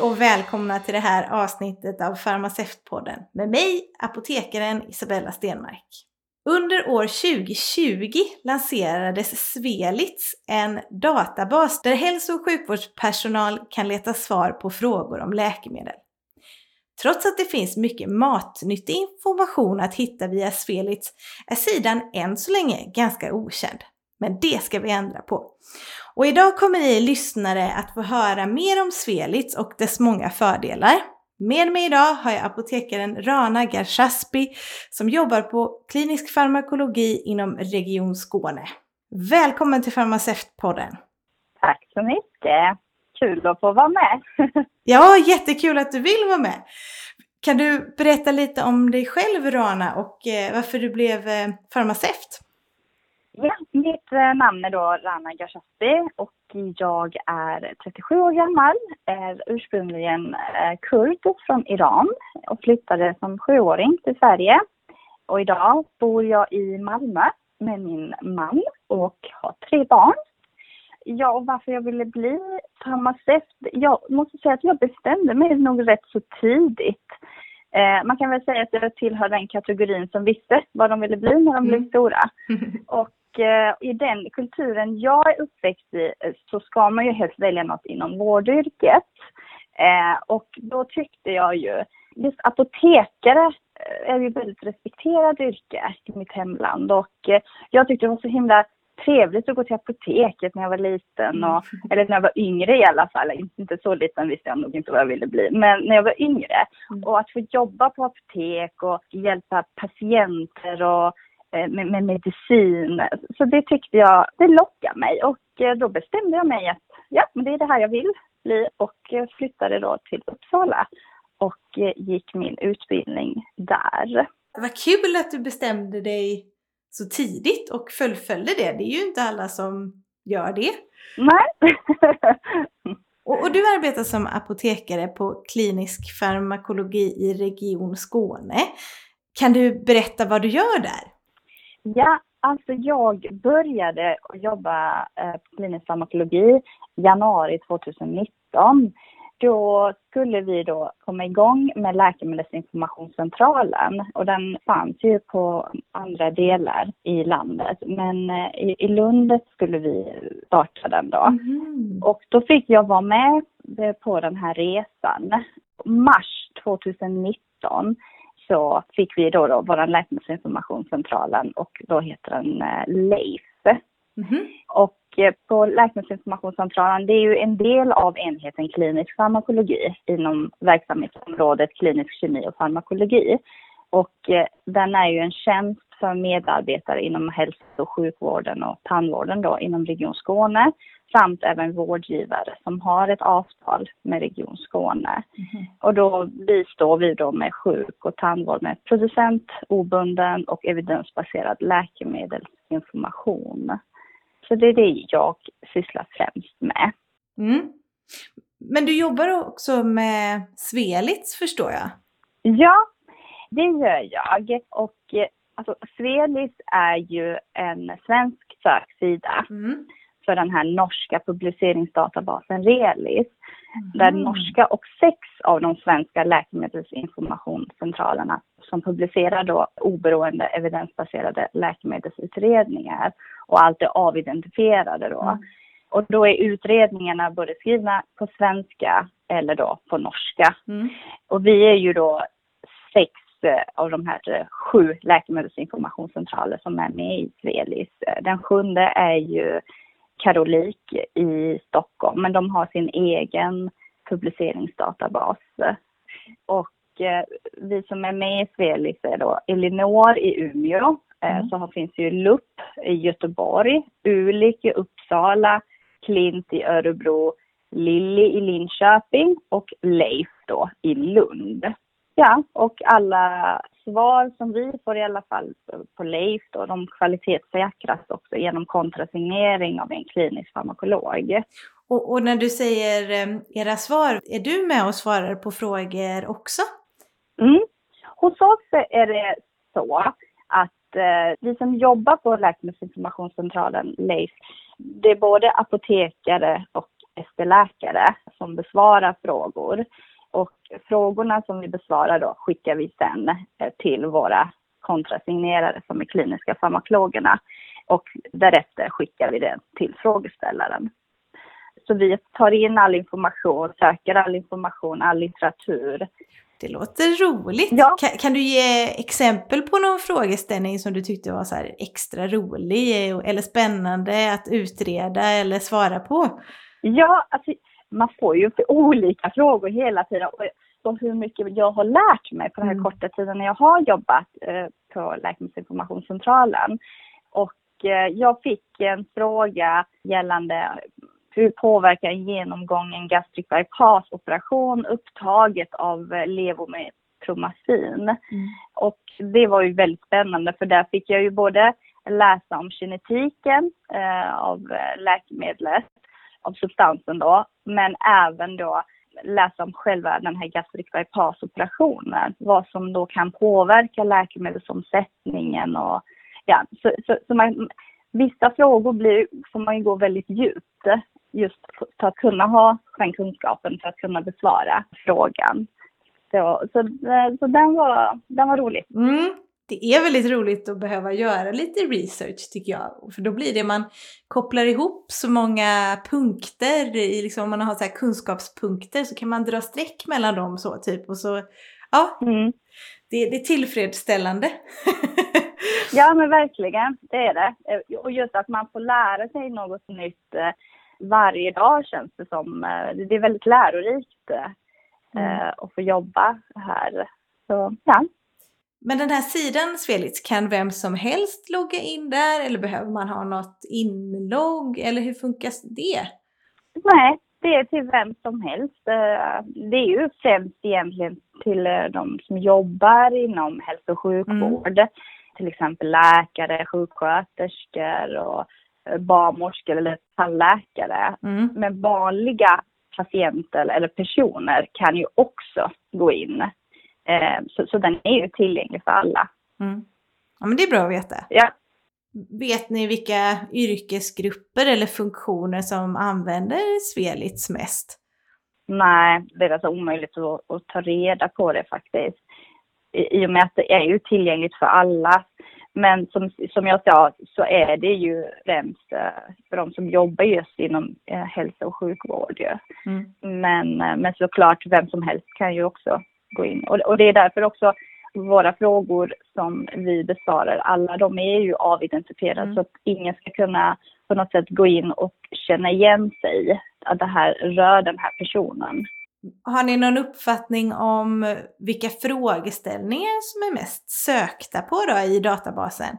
Hej och välkomna till det här avsnittet av Farmaceutpodden med mig, apotekaren Isabella Stenmark. Under år 2020 lanserades Svelits, en databas där hälso och sjukvårdspersonal kan leta svar på frågor om läkemedel. Trots att det finns mycket matnyttig information att hitta via Svelits är sidan än så länge ganska okänd. Men det ska vi ändra på. Och idag kommer ni lyssnare att få höra mer om Svelits och dess många fördelar. Med mig idag har jag apotekaren Rana Garchaspi som jobbar på klinisk farmakologi inom Region Skåne. Välkommen till Farmaceutpodden! Tack så mycket! Kul att få vara med! ja, jättekul att du vill vara med! Kan du berätta lite om dig själv Rana och eh, varför du blev eh, farmaceut? Ja, mitt eh, namn är då Rana Gashaspi och jag är 37 år gammal, är ursprungligen eh, kurd från Iran och flyttade som sjuåring till Sverige. Och idag bor jag i Malmö med min man och har tre barn. Ja, och varför jag ville bli farmaceut? Jag måste säga att jag bestämde mig nog rätt så tidigt. Eh, man kan väl säga att jag tillhör den kategorin som visste vad de ville bli när de mm. blev stora. Och i den kulturen jag är uppväxt i eh, så ska man ju helst välja något inom vårdyrket. Eh, och då tyckte jag ju, just apotekare eh, är ju väldigt respekterad yrke i mitt hemland och eh, jag tyckte det var så himla trevligt att gå till apoteket när jag var liten, och, mm. eller när jag var yngre i alla fall. Inte så liten visste jag nog inte vad jag ville bli, men när jag var yngre. Mm. Och att få jobba på apotek och hjälpa patienter och Eh, med, med, medicin. Så det tyckte jag, det lockade mig och eh, då bestämde jag mig att ja, men det är det här jag vill bli och eh, flyttade då till Uppsala och gick min utbildning där. Vad kul att du bestämde dig så tidigt och fullföljde det. Det är ju inte alla som gör det. Nej. och, och, du arbetar som apotekare på klinisk farmakologi i Region Skåne. Kan du berätta vad du gör där? Ja, alltså jag började jobba eh, på klinisk farmakologi januari 2019. Då skulle vi då komma igång med Läkemedelsinformationscentralen och den fanns ju på andra delar i landet. Men eh, i, Lund skulle vi starta den då. Mm. Och då fick jag vara med eh, på den här resan. Mars 2019 så fick vi då, då vår läkemedelsinformationscentralen och då heter den eh, LEIF. Mm-hmm. Och eh, på Läkemedelsinformationscentralen, det är ju en del av enheten klinisk farmakologi inom verksamhetsområdet klinisk kemi och farmakologi. Och eh, den är ju en tjänst för medarbetare inom hälso och sjukvården och tandvården då inom Region Skåne samt även vårdgivare som har ett avtal med Region Skåne. Mm. Och då bistår vi då med sjuk och tandvård med producent, obunden och evidensbaserad läkemedelsinformation. Så det är det jag sysslar främst med. Mm. Men du jobbar också med Svelits förstår jag? Ja, det gör jag. Och alltså, Svelis är ju en svensk söksida. Mm för den här norska publiceringsdatabasen Relis. Mm. Där norska och sex av de svenska läkemedelsinformationscentralerna som publicerar då oberoende evidensbaserade läkemedelsutredningar och allt är avidentifierade då. Mm. Och då är utredningarna både skrivna på svenska eller då på norska. Mm. Och vi är ju då sex eh, av de här eh, sju läkemedelsinformationscentraler som är med i Svelis. Den sjunde är ju Karolik i Stockholm, men de har sin egen publiceringsdatabas. Och eh, vi som är med i Svelis är då Elinor i Umeå, eh, mm. så finns ju LUP i Göteborg, Ulik i Uppsala, Klint i Örebro, Lilly i Linköping och Leif då i Lund. Ja, och alla svar som vi får i alla fall på Leif då, de kvalitetssäkras också genom kontrasignering av en klinisk farmakolog. Och, och, när du säger eh, era svar, är du med och svarar på frågor också? Mm. Hos oss är det så att eh, vi som jobbar på Läkemedelsinformationscentralen, LEIF, det är både apotekare och ST-läkare som besvarar frågor. Och frågorna som vi besvarar då skickar vi sen eh, till våra kontrasignerare som är kliniska farmakologerna. Och därefter skickar vi det till frågeställaren. Så vi tar in all information, söker all information, all litteratur. Det låter roligt. Ja. Kan, kan, du ge exempel på någon frågeställning som du tyckte var så extra rolig eller spännande att utreda eller svara på? Ja, alltså, man får ju olika frågor hela tiden. Och hur mycket jag har lärt mig på den här mm. korta tiden när jag har jobbat eh, på Läkemedelsinformationscentralen. Och eh, jag fick en fråga gällande hur påverkar en genomgången gastric bypass-operation upptaget av eh, levometromacin? Mm. Och det var ju väldigt spännande för där fick jag ju både läsa om kinetiken eh, av läkemedlet, av substansen då, men även då läsa om själva den här gastric bypass-operationen, vad som då kan påverka läkemedelsomsättningen och ja, så, så, så man, vissa frågor blir, får man ju gå väldigt djupt just för att kunna ha den kunskapen för att kunna besvara frågan. Så, så, så den, var, den var rolig. Mm. Det är väldigt roligt att behöva göra lite research tycker jag. För då blir det man kopplar ihop så många punkter, i liksom, om man har så kunskapspunkter så kan man dra streck mellan dem så typ. Och så, ja, mm. det, det är tillfredsställande. ja men verkligen, det är det. Och just att man får lära sig något nytt eh, varje dag känns det som. Eh, det är väldigt lärorikt eh, mm. att få jobba här. Så, ja. Men den här sidan Svelits, kan vem som helst logga in där eller behöver man ha något inlogg eller hur funkar det? Nej, det är till vem som helst. Eh, det är ju främst egentligen till de som jobbar inom hälso och sjukvård. Mm. Till exempel läkare, sjuksköterskor och barnmorskor eller tandläkare. Mm. Men vanliga patienter eller personer kan ju också gå in. Eh, så, så den är ju tillgänglig för alla. Mm. Ja men det är bra att veta. Ja. Vet ni vilka yrkesgrupper eller funktioner som använder Svelits mest? Nej, det är alltså omöjligt att, att ta reda på det faktiskt. I, I och med att det är ju tillgängligt för alla men som, som jag sa så är det ju främst eh, för de som jobbar just inom eh, hälso och sjukvård. Ja. Mm. Men, eh, men såklart vem som helst kan ju också gå in. Och, och det är därför också våra frågor som vi besvarar, alla de är ju avidentifierade mm. så att ingen ska kunna på något sätt gå in och känna igen sig att det här rör den här personen. Har ni någon uppfattning om vilka frågeställningar som är mest sökta på då i databasen?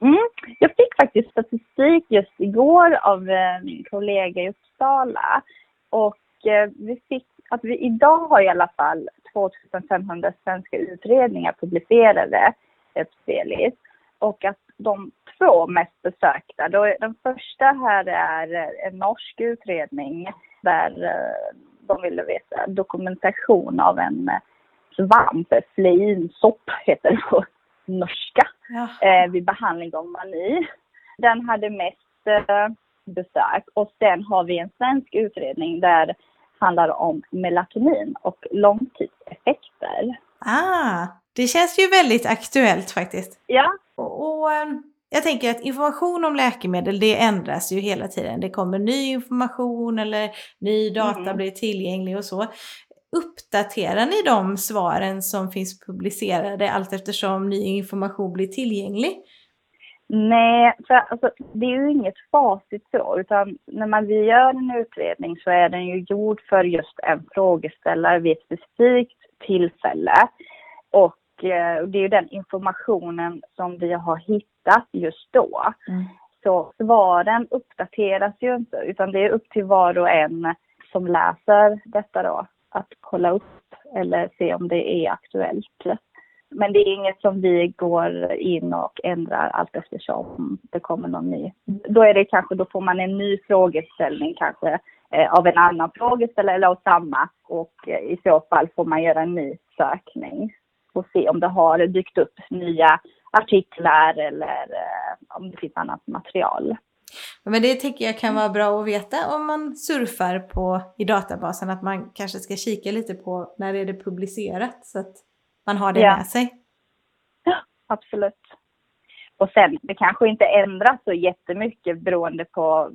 Mm. Jag fick faktiskt statistik just igår av eh, min kollega i Uppsala. Och eh, vi fick att vi idag har i alla fall 2500 svenska utredningar publicerade på Spelis. Och att de två mest besökta, då, den första här är en norsk utredning där eh, de ville veta dokumentation av en eh, svamp, fleinsopp heter det på norska, eh, vid behandling av mani. Den hade mest eh, besök och sen har vi en svensk utredning där handlar om melatonin och långtidseffekter. Ah, det känns ju väldigt aktuellt faktiskt. Ja. Och, och ehm, jag tänker att information om läkemedel det ändras ju hela tiden. Det kommer ny information eller ny data mm. blir tillgänglig och så. Uppdaterar ni de svaren som finns publicerade allt eftersom ny information blir tillgänglig? Nej, för alltså, det är ju inget facit så, utan när man gör en utredning så är den ju gjord för just en frågeställare vid ett specifikt tillfälle. Och Eh, det är ju den informationen som vi har hittat just då. Mm. Så svaren uppdateras ju inte utan det är upp till var och en som läser detta då att kolla upp eller se om det är aktuellt. Men det är inget som vi går in och ändrar allt eftersom det kommer någon ny. Då är det kanske, då får man en ny frågeställning kanske eh, av en annan frågeställare eller av samma och eh, i så fall får man göra en ny sökning och se om det har dykt upp nya artiklar eller eh, om det finns annat material. Men det tycker jag kan vara bra att veta om man surfar på, i databasen, att man kanske ska kika lite på när är det publicerat så att man har det Ja. med sig. Ja, absolut. Och sen, det kanske inte ändras så jättemycket beroende på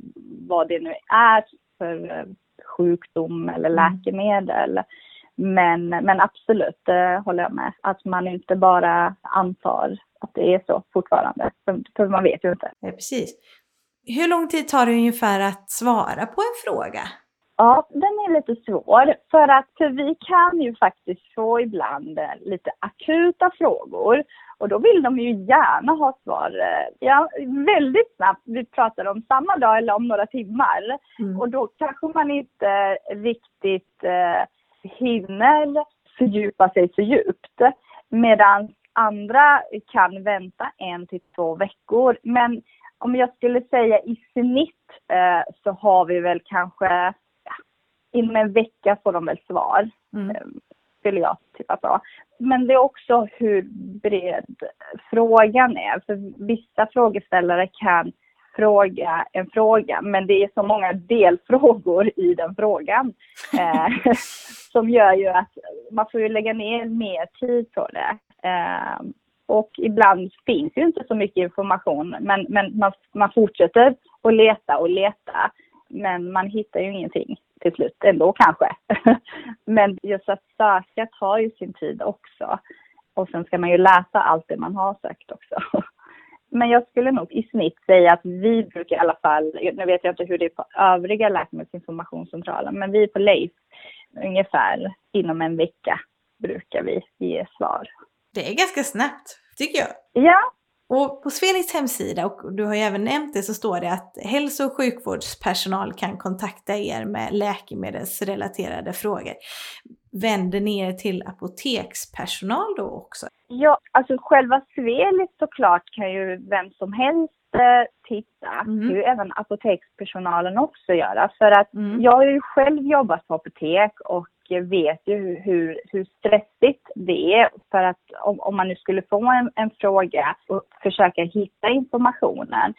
vad det nu är för eh, sjukdom eller Mm. läkemedel. Men, men absolut, det håller jag med. Att man inte bara antar att det är så fortfarande. För, för man vet ju inte. Ja, precis. Hur lång tid tar det ungefär att svara på en fråga? Ja, den är lite svår. För att för vi kan ju faktiskt få ibland eh, lite akuta frågor. Och då vill de ju gärna ha svar eh, ja, väldigt snabbt. Vi pratar om samma dag eller om några timmar. Mm. Och då kanske man inte riktigt eh, hinner fördjupa sig så djupt. Medan andra kan vänta en till två veckor. Men om jag skulle säga i snitt eh, så har vi väl kanske inom en vecka får de väl svar. Mm. Eh, skulle jag tippa på. Men det är också hur bred frågan är. För vissa frågeställare kan fråga en fråga, men det är så många delfrågor i den frågan. Eh, som gör ju att man får ju lägga ner mer tid på det. Eh, och ibland finns ju inte så mycket information, men, men man, man fortsätter att leta och leta. Men man hittar ju ingenting till slut ändå kanske. men just att söka tar ju sin tid också. Och sen ska man ju läsa allt det man har sökt också. Men jag skulle nog i snitt säga att vi brukar i alla fall, nu vet jag inte hur det är på övriga läkemedelsinformationscentralen, men vi på LEIF ungefär inom en vecka brukar vi ge svar. Det är ganska snabbt, tycker jag. Ja, Och på Svenings hemsida, och du har ju även nämnt det, så står det att hälso och sjukvårdspersonal kan kontakta er med läkemedelsrelaterade frågor. Vänder ni er till apotekspersonal då också? Ja, alltså själva Svelit såklart kan ju vem som helst eh, titta. Mm. Det kan ju även apotekspersonalen också göra. För att Mm. jag har ju själv jobbat på apotek och vet ju hur, hur, stressigt det är. För att om, om man nu skulle få en, en fråga och försöka hitta informationen.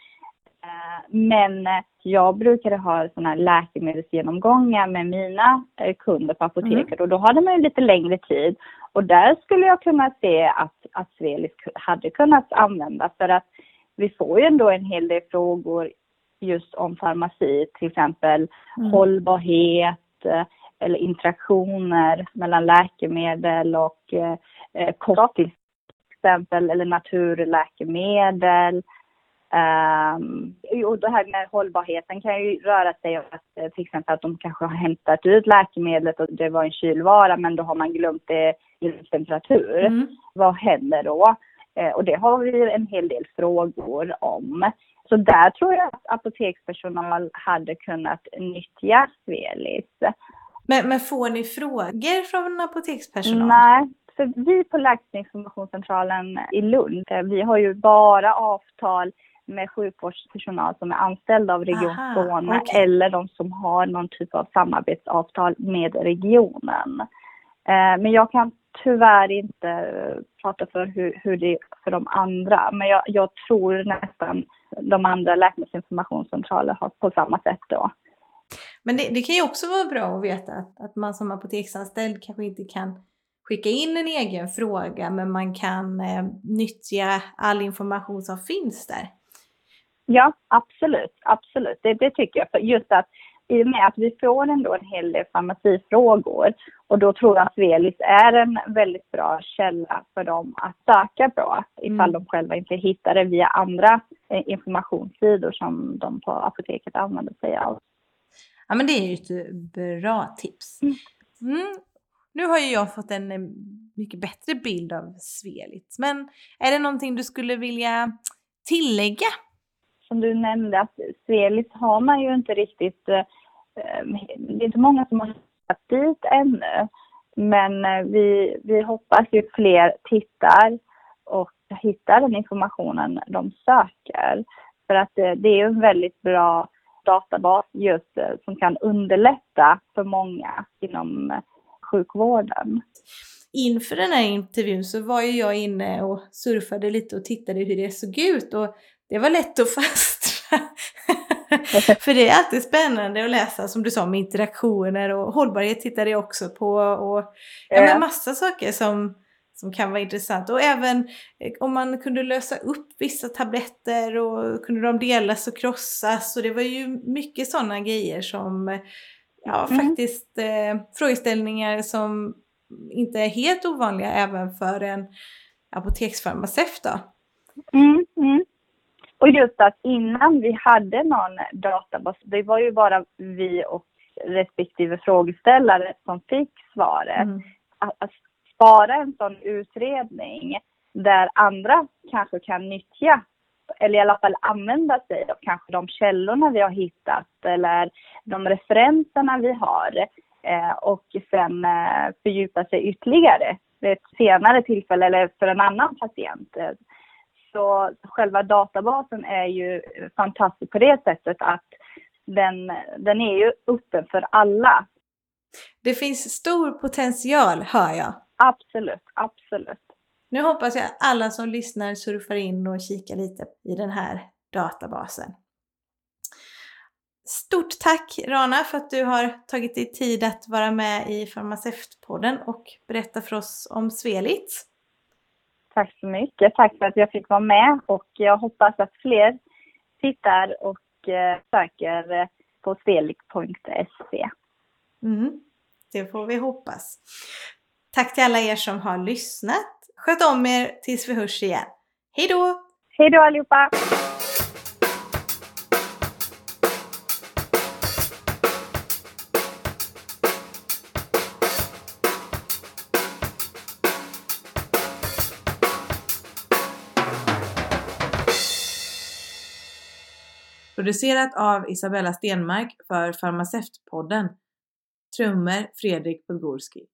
Eh, Men eh, jag brukade ha sådana här läkemedelsgenomgångar med mina eh, kunder på apoteket och då hade man ju lite längre tid. Och där skulle jag kunna se att, att Svelis hade kunnat använda för att vi får ju ändå en hel del frågor just om farmaci, till exempel Mm. hållbarhet eh, eller interaktioner mellan läkemedel och eh, eh, kost till exempel, eller naturläkemedel. Um, och det här med hållbarheten kan ju röra sig om att eh, till exempel att de kanske har hämtat ut läkemedlet och det var en kylvara men då har man glömt det i temperatur. Mm. Vad händer då? Eh, och det har vi en hel del frågor om. Så där tror jag att apotekspersonal hade kunnat nyttja Svelis. Men, men får ni frågor från apotekspersonal? Nej, för vi på Läkemedelsinformationscentralen i Lund, eh, vi har ju bara avtal med sjukvårdspersonal som är anställd av Region Skåne okej. eller de som har någon typ av samarbetsavtal med regionen. Eh, Men jag kan tyvärr inte eh, prata för hur, hur det är för de andra. Men jag, jag tror nästan de andra läkemedelsinformationscentraler har på samma sätt då. Men det, det kan ju också vara bra att veta att, att man som apoteksanställd kanske inte kan skicka in en egen fråga men man kan eh, nyttja all information som finns där. Ja, absolut. Absolut. Det, det tycker jag. För just att i och med att vi får ändå en hel del farmacifrågor och då tror jag att Svelis är en väldigt bra källa för dem att söka på ifall Mm. de själva inte hittar det via andra eh, informationssidor som de på apoteket använder sig av. Ja men det är ju ett bra tips. Mm. Mm. Nu har ju jag fått en eh, mycket bättre bild av Svelit. Men är det någonting du skulle vilja tillägga? som du nämnde att Svelis har man ju inte riktigt, eh, eh, det är inte många som har hittat dit ännu. Men eh, vi, vi hoppas ju fler tittar och hittar den informationen de söker. För att eh, det är ju en väldigt bra databas just eh, som kan underlätta för många inom eh, sjukvården. Inför den här intervjun så var ju jag inne och surfade lite och tittade hur det såg ut och det var lätt att fastna. För det är alltid spännande att läsa som du sa med interaktioner och hållbarhet tittade jag också på och ja, men massa saker som, som kan vara intressant. Och även eh, om man kunde lösa upp vissa tabletter och kunde de delas och krossas. Och det var ju mycket sådana grejer som ja, mm. faktiskt eh, frågeställningar som inte är helt ovanliga även för en apoteksfarmaceut. Mm, mm. Och just att innan vi hade någon databas, det var ju bara vi och respektive frågeställare som fick svaret. Mm. Att, bara spara en sån utredning där andra kanske kan nyttja eller i alla fall använda sig av kanske de källorna vi har hittat eller de referenserna vi har eh, och sen eh, fördjupa sig ytterligare vid ett senare tillfälle eller för en annan patient. Eh, så själva databasen är ju fantastisk på det sättet att den, den är ju öppen för alla. Det finns stor potential hör jag. Absolut, absolut. Nu hoppas jag att alla som lyssnar surfar in och kikar lite i den här databasen. Stort tack Rana för att du har tagit dig tid att vara med i Farmaceutpodden och berätta för oss om Svelits. Tack så mycket. Tack för att jag fick vara med och jag hoppas att fler tittar och eh, söker på svelik.se. Mm, det får vi hoppas. Tack till alla er som har lyssnat. Sköt om er tills vi hörs igen. Hej då! Hej då allihopa! Producerat av Isabella Stenmark för Farmaceutpodden. Trummor Fredrik Podgorski.